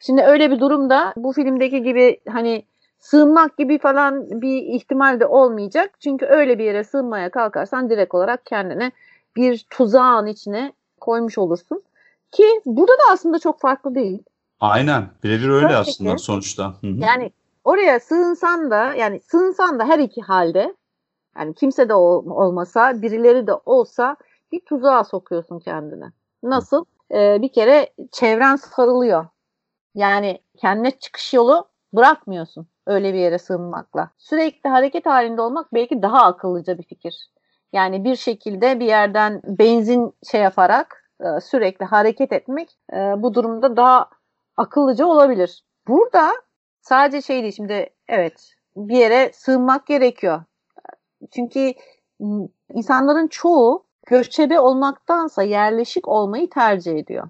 Şimdi öyle bir durumda bu filmdeki gibi hani sığınmak gibi falan bir ihtimal de olmayacak. Çünkü öyle bir yere sığınmaya kalkarsan direkt olarak kendine bir tuzağın içine koymuş olursun. Ki burada da aslında çok farklı değil. Aynen. Birebir öyle Tabii aslında ki. sonuçta. Hı hı. Yani oraya sığınsan da yani sığınsan da her iki halde yani kimse de ol- olmasa birileri de olsa bir tuzağa sokuyorsun kendine. Nasıl? Ee, bir kere çevren sarılıyor. Yani kendine çıkış yolu bırakmıyorsun öyle bir yere sığınmakla. Sürekli hareket halinde olmak belki daha akıllıca bir fikir. Yani bir şekilde bir yerden benzin şey yaparak e, sürekli hareket etmek e, bu durumda daha akıllıca olabilir. Burada sadece şey değil şimdi evet bir yere sığınmak gerekiyor. Çünkü insanların çoğu göçebe olmaktansa yerleşik olmayı tercih ediyor.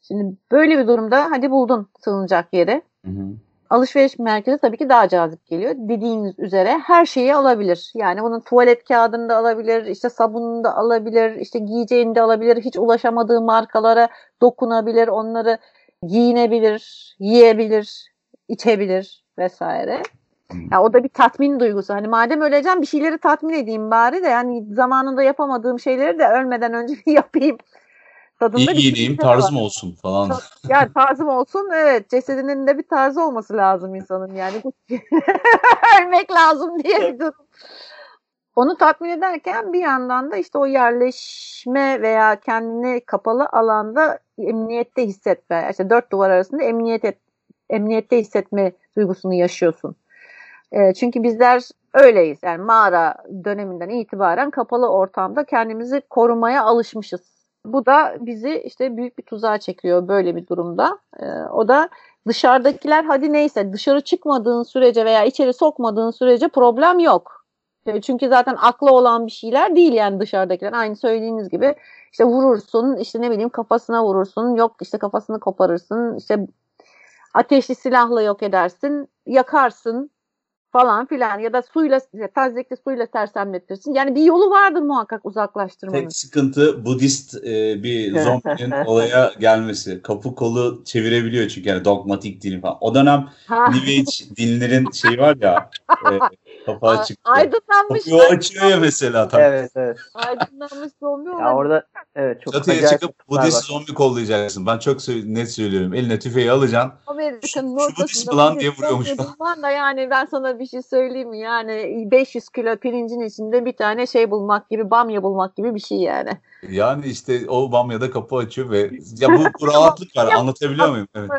Şimdi böyle bir durumda hadi buldun sığınacak yeri. Hı hı. Alışveriş merkezi tabii ki daha cazip geliyor. Dediğiniz üzere her şeyi alabilir. Yani bunun tuvalet kağıdını da alabilir, işte sabununu da alabilir, işte giyeceğini de alabilir. Hiç ulaşamadığı markalara dokunabilir, onları giyinebilir, yiyebilir, içebilir vesaire. Hı. Ya o da bir tatmin duygusu. Hani madem öleceğim bir şeyleri tatmin edeyim bari de yani zamanında yapamadığım şeyleri de ölmeden önce bir [laughs] yapayım. Tadında İyi bir giyineyim, var. tarzım olsun falan. Yani tarzım olsun evet cesedinin de bir tarzı olması lazım insanın yani [laughs] ölmek lazım diye bir durum. Onu tatmin ederken bir yandan da işte o yerleşme veya kendini kapalı alanda emniyette hissetme, işte dört duvar arasında emniyet et, emniyette hissetme duygusunu yaşıyorsun. E, çünkü bizler öyleyiz. Yani mağara döneminden itibaren kapalı ortamda kendimizi korumaya alışmışız. Bu da bizi işte büyük bir tuzağa çekiyor böyle bir durumda. Ee, o da dışarıdakiler hadi neyse dışarı çıkmadığın sürece veya içeri sokmadığın sürece problem yok. E, Çünkü zaten aklı olan bir şeyler değil yani dışarıdakiler. Aynı söylediğiniz gibi işte vurursun, işte ne bileyim kafasına vurursun, yok işte kafasını koparırsın, işte ateşli silahla yok edersin, yakarsın falan filan ya da suyla tazikli suyla sersemletirsin. Yani bir yolu vardır muhakkak uzaklaştırmanın. Tek sıkıntı Budist e, bir [laughs] zombinin olaya gelmesi. Kapı kolu çevirebiliyor çünkü yani dogmatik din falan. O dönem. New Age dinlerin şeyi var ya [laughs] e, Kapağı çıktı. Aydınlanmış. Kapıyı o açıyor ya mesela. Tabii. Evet evet. Aydınlanmış zombi Ya olabilir. orada evet çok Çatıya acayip çıkıp Budist zombi kollayacaksın. Ben çok net söylüyorum. Eline tüfeği alacaksın. Amerika'nın Şu- şu Budist ortasında falan bir diye vuruyormuş. bulman da yani ben sana bir şey söyleyeyim mi? Yani 500 kilo pirincin içinde bir tane şey bulmak gibi, bamya bulmak gibi bir şey yani. Yani işte o bamyada kapı açıyor ve ya bu, [laughs] bu rahatlık var. Anlatabiliyor muyum? Evet.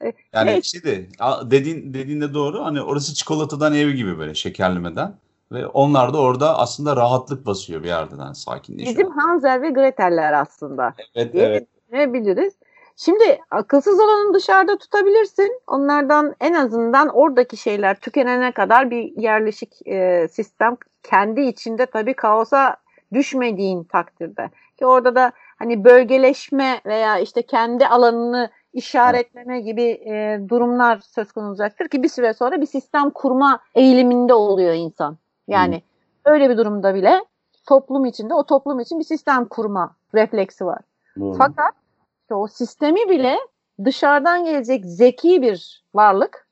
[laughs] Yani Evet. şey de a- dediğin dediğinde doğru. Hani orası çikolatadan ev gibi böyle şekerlemeden ve onlar da orada aslında rahatlık basıyor bir yerden sakinleşiyor. Bizim Hansel ve Gretel'ler aslında. Evet diye evet. düşünebiliriz. Şimdi akılsız olanı dışarıda tutabilirsin. Onlardan en azından oradaki şeyler tükenene kadar bir yerleşik e, sistem kendi içinde tabii kaosa düşmediğin takdirde. Ki orada da hani bölgeleşme veya işte kendi alanını işaretleme gibi e, durumlar söz konusu olacaktır ki bir süre sonra bir sistem kurma eğiliminde oluyor insan. Yani öyle bir durumda bile toplum içinde o toplum için bir sistem kurma refleksi var. Doğru. Fakat işte o sistemi bile dışarıdan gelecek zeki bir varlık,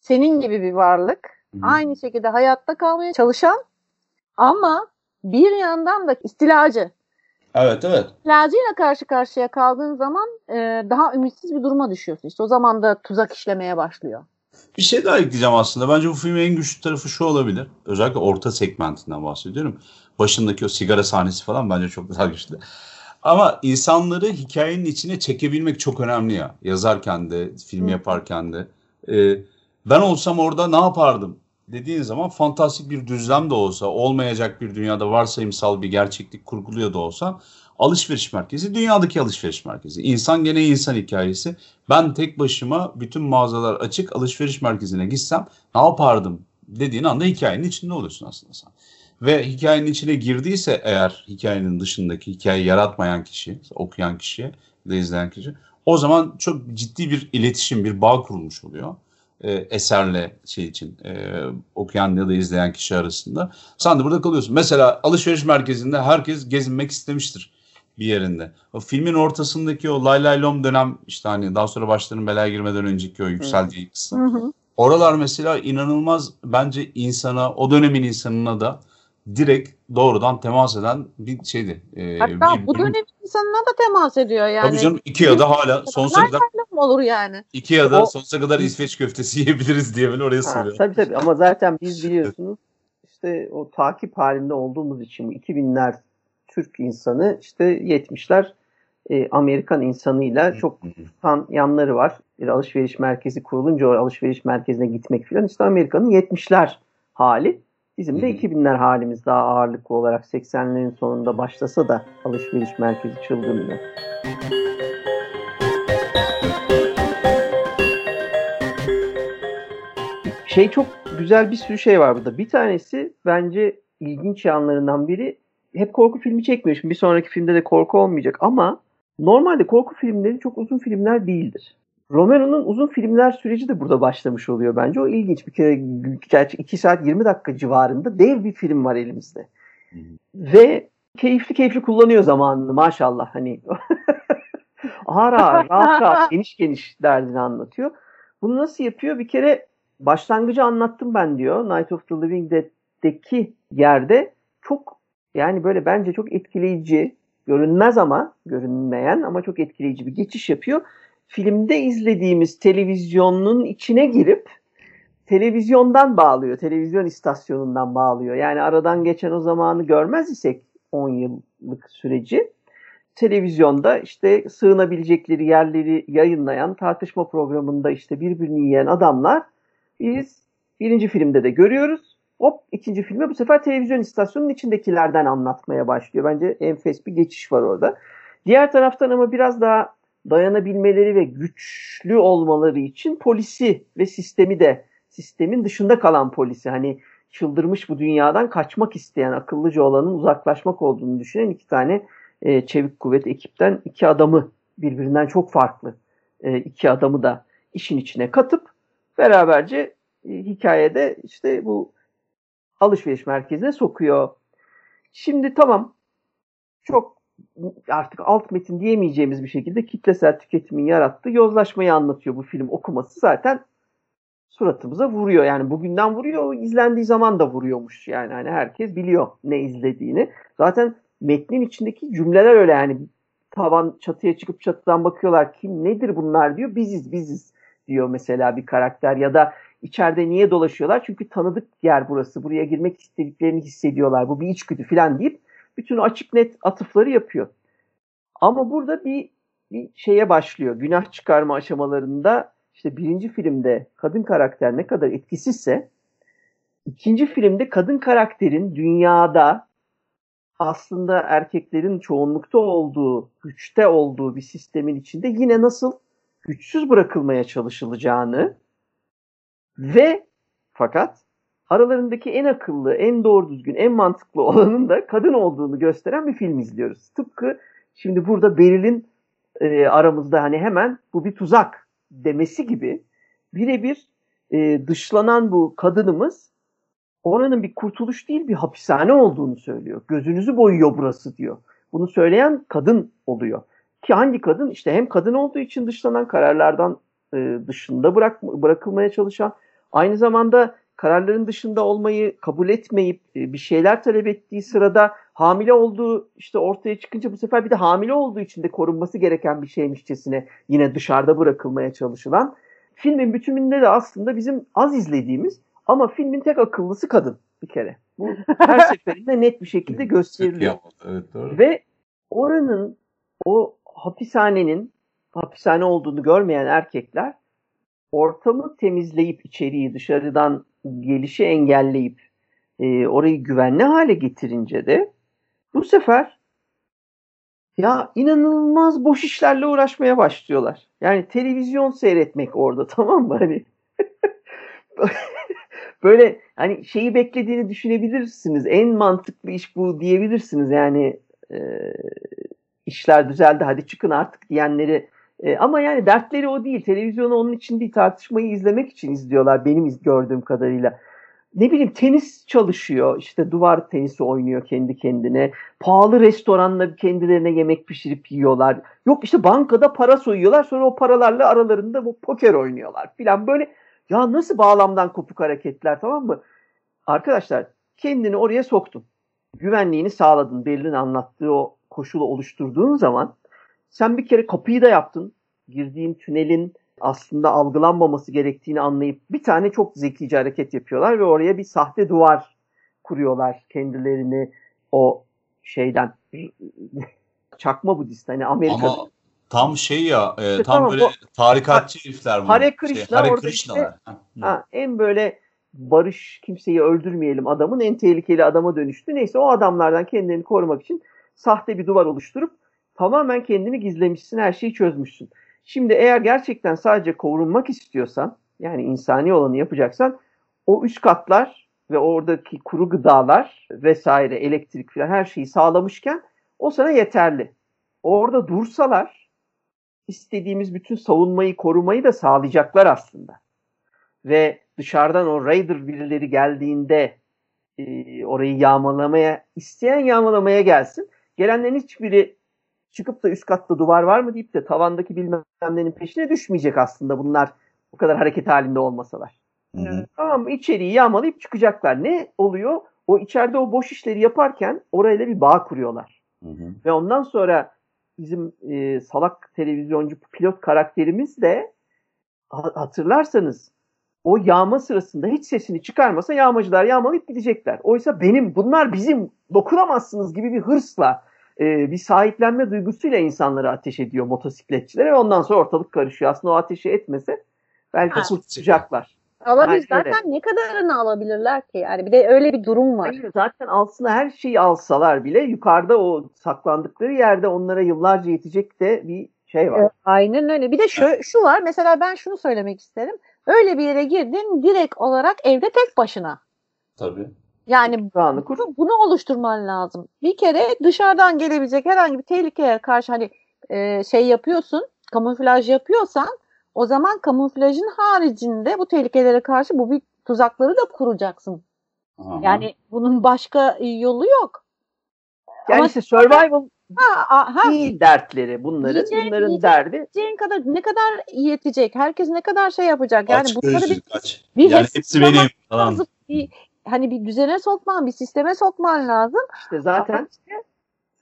senin gibi bir varlık, Hı. aynı şekilde hayatta kalmaya çalışan ama bir yandan da istilacı. Evet evet. İstilacıyla karşı karşıya kaldığın zaman e, daha ümitsiz bir duruma düşüyorsun. İşte o zaman da tuzak işlemeye başlıyor. Bir şey daha ekleyeceğim aslında. Bence bu filmin en güçlü tarafı şu olabilir. Özellikle orta segmentinden bahsediyorum. Başındaki o sigara sahnesi falan bence çok daha güçlü. Ama insanları hikayenin içine çekebilmek çok önemli ya. Yazarken de, film yaparken de. Ee, ben olsam orada ne yapardım dediğin zaman fantastik bir düzlem de olsa, olmayacak bir dünyada varsayımsal bir gerçeklik kurguluyor da olsa alışveriş merkezi dünyadaki alışveriş merkezi. İnsan gene insan hikayesi. Ben tek başıma bütün mağazalar açık alışveriş merkezine gitsem ne yapardım dediğin anda hikayenin içinde oluyorsun aslında sen. Ve hikayenin içine girdiyse eğer hikayenin dışındaki hikayeyi yaratmayan kişi, okuyan kişi de izleyen kişi o zaman çok ciddi bir iletişim, bir bağ kurulmuş oluyor. E, eserle şey için e, okuyan ya da izleyen kişi arasında. Sen de burada kalıyorsun. Mesela alışveriş merkezinde herkes gezinmek istemiştir bir yerinde. O filmin ortasındaki o lay lay lom dönem işte hani daha sonra başların belaya girmeden önceki o yükseldiği kısım. Oralar mesela inanılmaz bence insana, o dönemin insanına da direkt doğrudan temas eden bir şeydi. Ee, Hatta bir bu dönem insanına da temas ediyor yani. Tabii canım Ikea'da hala sonsuza kadar olur yani? Ikea'da O- sonsuza kadar İsveç köftesi [laughs] yiyebiliriz diye böyle oraya sığıyor. tabii tabii ama zaten biz biliyorsunuz işte o takip halinde olduğumuz için bu 2000'ler Türk insanı işte 70'ler e, Amerikan insanıyla çok tan yanları var. Bir alışveriş merkezi kurulunca o alışveriş merkezine gitmek falan işte Amerika'nın 70'ler hali. Bizim de Hı hı. 2000'ler halimiz daha ağırlıklı olarak 80'lerin sonunda başlasa da alışveriş merkezi çılgınlığı. Şey çok güzel bir sürü şey var burada. Bir tanesi bence ilginç yanlarından biri hep korku filmi çekmiyor. Şimdi bir sonraki filmde de korku olmayacak ama normalde korku filmleri çok uzun filmler değildir. Romero'nun uzun filmler süreci de burada başlamış oluyor bence. O ilginç. Bir kere gerçi 2 saat 20 dakika civarında dev bir film var elimizde. Hı hı. Ve keyifli keyifli kullanıyor zamanını maşallah hani. [laughs] ağır ağır, rahat rahat, geniş geniş derdini anlatıyor. Bunu nasıl yapıyor? Bir kere başlangıcı anlattım ben diyor. Night of the Living Dead'deki yerde çok yani böyle bence çok etkileyici, görünmez ama görünmeyen ama çok etkileyici bir geçiş yapıyor. Filmde izlediğimiz televizyonun içine girip televizyondan bağlıyor, televizyon istasyonundan bağlıyor. Yani aradan geçen o zamanı görmez isek 10 yıllık süreci televizyonda işte sığınabilecekleri yerleri yayınlayan tartışma programında işte birbirini yiyen adamlar biz birinci filmde de görüyoruz. Hop ikinci filme bu sefer televizyon istasyonunun içindekilerden anlatmaya başlıyor. Bence enfes bir geçiş var orada. Diğer taraftan ama biraz daha dayanabilmeleri ve güçlü olmaları için polisi ve sistemi de sistemin dışında kalan polisi hani çıldırmış bu dünyadan kaçmak isteyen akıllıca olanın uzaklaşmak olduğunu düşünen iki tane e, çevik kuvvet ekipten iki adamı birbirinden çok farklı e, iki adamı da işin içine katıp beraberce e, hikayede işte bu alışveriş merkezine sokuyor. Şimdi tamam çok artık alt metin diyemeyeceğimiz bir şekilde kitlesel tüketimin yarattığı yozlaşmayı anlatıyor bu film okuması zaten suratımıza vuruyor. Yani bugünden vuruyor, izlendiği zaman da vuruyormuş. Yani hani herkes biliyor ne izlediğini. Zaten metnin içindeki cümleler öyle yani tavan çatıya çıkıp çatıdan bakıyorlar kim nedir bunlar diyor. Biziz biziz diyor mesela bir karakter ya da içeride niye dolaşıyorlar? Çünkü tanıdık yer burası. Buraya girmek istediklerini hissediyorlar. Bu bir içgüdü falan deyip bütün açık net atıfları yapıyor. Ama burada bir, bir şeye başlıyor. Günah çıkarma aşamalarında işte birinci filmde kadın karakter ne kadar etkisizse ikinci filmde kadın karakterin dünyada aslında erkeklerin çoğunlukta olduğu, güçte olduğu bir sistemin içinde yine nasıl güçsüz bırakılmaya çalışılacağını ve fakat aralarındaki en akıllı, en doğru düzgün, en mantıklı olanın da kadın olduğunu gösteren bir film izliyoruz. Tıpkı şimdi burada Beril'in e, aramızda hani hemen bu bir tuzak demesi gibi birebir e, dışlanan bu kadınımız oranın bir kurtuluş değil bir hapishane olduğunu söylüyor. Gözünüzü boyuyor burası diyor. Bunu söyleyen kadın oluyor. Ki hangi kadın? İşte hem kadın olduğu için dışlanan kararlardan e, dışında bırak, bırakılmaya çalışan aynı zamanda kararların dışında olmayı kabul etmeyip e, bir şeyler talep ettiği sırada hamile olduğu işte ortaya çıkınca bu sefer bir de hamile olduğu için de korunması gereken bir şeymişçesine yine dışarıda bırakılmaya çalışılan filmin bütününde de aslında bizim az izlediğimiz ama filmin tek akıllısı kadın bir kere. Bu her [laughs] seferinde net bir şekilde gösteriliyor. Evet, doğru. Ve oranın o hapishanenin hapishane olduğunu görmeyen erkekler ortamı temizleyip içeriği dışarıdan gelişi engelleyip e, orayı güvenli hale getirince de bu sefer ya inanılmaz boş işlerle uğraşmaya başlıyorlar. Yani televizyon seyretmek orada [laughs] tamam mı? Hani [laughs] böyle hani şeyi beklediğini düşünebilirsiniz. En mantıklı iş bu diyebilirsiniz. Yani e, işler düzeldi hadi çıkın artık diyenleri e, ama yani dertleri o değil. Televizyonu onun için değil tartışmayı izlemek için izliyorlar benim gördüğüm kadarıyla. Ne bileyim tenis çalışıyor. işte duvar tenisi oynuyor kendi kendine. Pahalı restoranla kendilerine yemek pişirip yiyorlar. Yok işte bankada para soyuyorlar. Sonra o paralarla aralarında bu poker oynuyorlar filan. Böyle ya nasıl bağlamdan kopuk hareketler tamam mı? Arkadaşlar kendini oraya soktun. Güvenliğini sağladın. Berlin'in anlattığı o koşulu oluşturduğun zaman sen bir kere kapıyı da yaptın. Girdiğin tünelin aslında algılanmaması gerektiğini anlayıp bir tane çok zekice hareket yapıyorlar ve oraya bir sahte duvar kuruyorlar kendilerini o şeyden [laughs] çakma Budist hani Amerika'da. Ama tam şey ya e, İşte tam tamam, böyle bu- tarikatçı herifler bu. Hare Krishna şey, Hare orada işte- Ha, en böyle barış kimseyi öldürmeyelim adamın en tehlikeli adama dönüştü. Neyse o adamlardan kendini korumak için sahte bir duvar oluşturup tamamen kendini gizlemişsin, her şeyi çözmüşsün. Şimdi eğer gerçekten sadece korunmak istiyorsan, yani insani olanı yapacaksan o üst katlar ve oradaki kuru gıdalar vesaire, elektrik falan her şeyi sağlamışken o sana yeterli. Orada dursalar istediğimiz bütün savunmayı, korumayı da sağlayacaklar aslında. Ve dışarıdan o Raider birileri geldiğinde e, orayı yağmalamaya, isteyen yağmalamaya gelsin. Gelenlerin hiçbiri çıkıp da üst katta duvar var mı deyip de tavandaki bilmem nenin peşine düşmeyecek aslında bunlar bu kadar hareket halinde olmasalar. Hı hı. Tamam mı? İçeriği yağmalayıp çıkacaklar. Ne oluyor? O içeride o boş işleri yaparken orayla bir bağ kuruyorlar. Hı hı. Ve ondan sonra bizim e, salak televizyoncu pilot karakterimiz de ha- hatırlarsanız o yağma sırasında hiç sesini çıkarmasa yağmacılar yağmalayıp gidecekler. Oysa benim bunlar bizim dokunamazsınız gibi bir hırsla e, bir sahiplenme duygusuyla insanları ateş ediyor motosikletçilere ve ondan sonra ortalık karışıyor. Aslında o ateşi etmese belki Ha. kurtulacaklar. Alabilir Aynen zaten ne kadarını alabilirler ki yani bir de öyle bir durum var. Hayır, zaten alsına her şeyi alsalar bile yukarıda o saklandıkları yerde onlara yıllarca yetecek de bir şey var. Aynen öyle. Bir de şu, şu var mesela ben şunu söylemek isterim. Öyle bir yere girdin direkt olarak evde tek başına. Tabii. Yani bunu, bunu oluşturman lazım. Bir kere dışarıdan gelebilecek herhangi bir tehlikeye karşı hani e, şey yapıyorsun, kamuflaj yapıyorsan o zaman kamuflajın haricinde bu tehlikelere karşı bu bir tuzakları da kuracaksın. Aha. Yani bunun başka yolu yok. Yani Ama işte survival Ha, ha, değil dertleri bunların. Yiyecek, Bunların yiyecek. derdi yiyeceğin kadar ne kadar yetecek? Herkes ne kadar şey yapacak? Yani aç bunları bir, aç. bir yani hepsi benim falan. Bir, hani bir düzene sokman, bir sisteme sokman lazım. işte zaten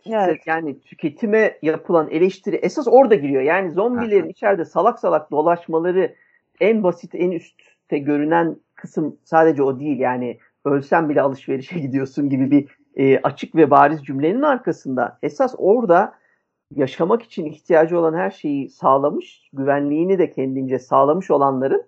Evet. yani tüketime yapılan eleştiri esas orada giriyor. Yani zombilerin içeride salak salak dolaşmaları en basit, en üstte görünen kısım sadece o değil. Yani ölsen bile alışverişe [laughs] gidiyorsun gibi bir e, açık ve bariz cümlenin arkasında esas orada yaşamak için ihtiyacı olan her şeyi sağlamış, güvenliğini de kendince sağlamış olanların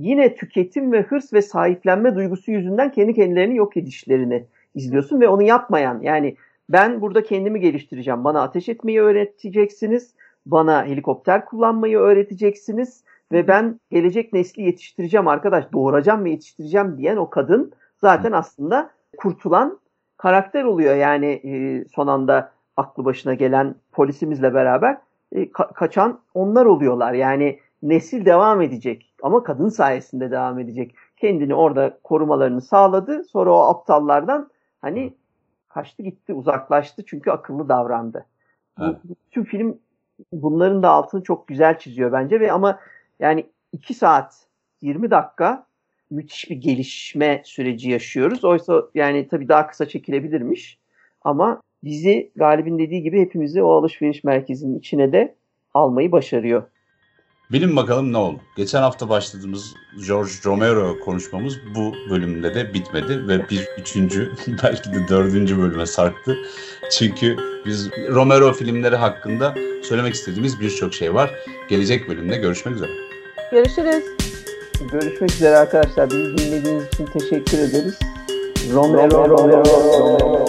yine tüketim ve hırs ve sahiplenme duygusu yüzünden kendi kendilerini yok edişlerini izliyorsun ve onu yapmayan yani ben burada kendimi geliştireceğim. Bana ateş etmeyi öğreteceksiniz. Bana helikopter kullanmayı öğreteceksiniz. Ve ben gelecek nesli yetiştireceğim arkadaş. Doğuracağım ve yetiştireceğim diyen o kadın zaten aslında kurtulan karakter oluyor. Yani e, son anda aklı başına gelen polisimizle beraber e, ka- kaçan onlar oluyorlar. Yani nesil devam edecek ama kadın sayesinde devam edecek. Kendini orada korumalarını sağladı. Sonra o aptallardan hani kaçtı gitti uzaklaştı çünkü akıllı davrandı. Evet. Bu, tüm film bunların da altını çok güzel çiziyor bence ve ama yani 2 saat 20 dakika müthiş bir gelişme süreci yaşıyoruz. Oysa yani tabii daha kısa çekilebilirmiş ama bizi Galip'in dediği gibi hepimizi o alışveriş merkezinin içine de almayı başarıyor. Bilin bakalım ne oldu. Geçen hafta başladığımız George Romero konuşmamız bu bölümde de bitmedi ve bir üçüncü [laughs] belki de dördüncü bölüme sarktı. Çünkü biz Romero filmleri hakkında söylemek istediğimiz birçok şey var. Gelecek bölümde görüşmek üzere. Görüşürüz. Görüşmek üzere arkadaşlar. Bizi dinlediğiniz için teşekkür ederiz. Romero, Romero, Romero.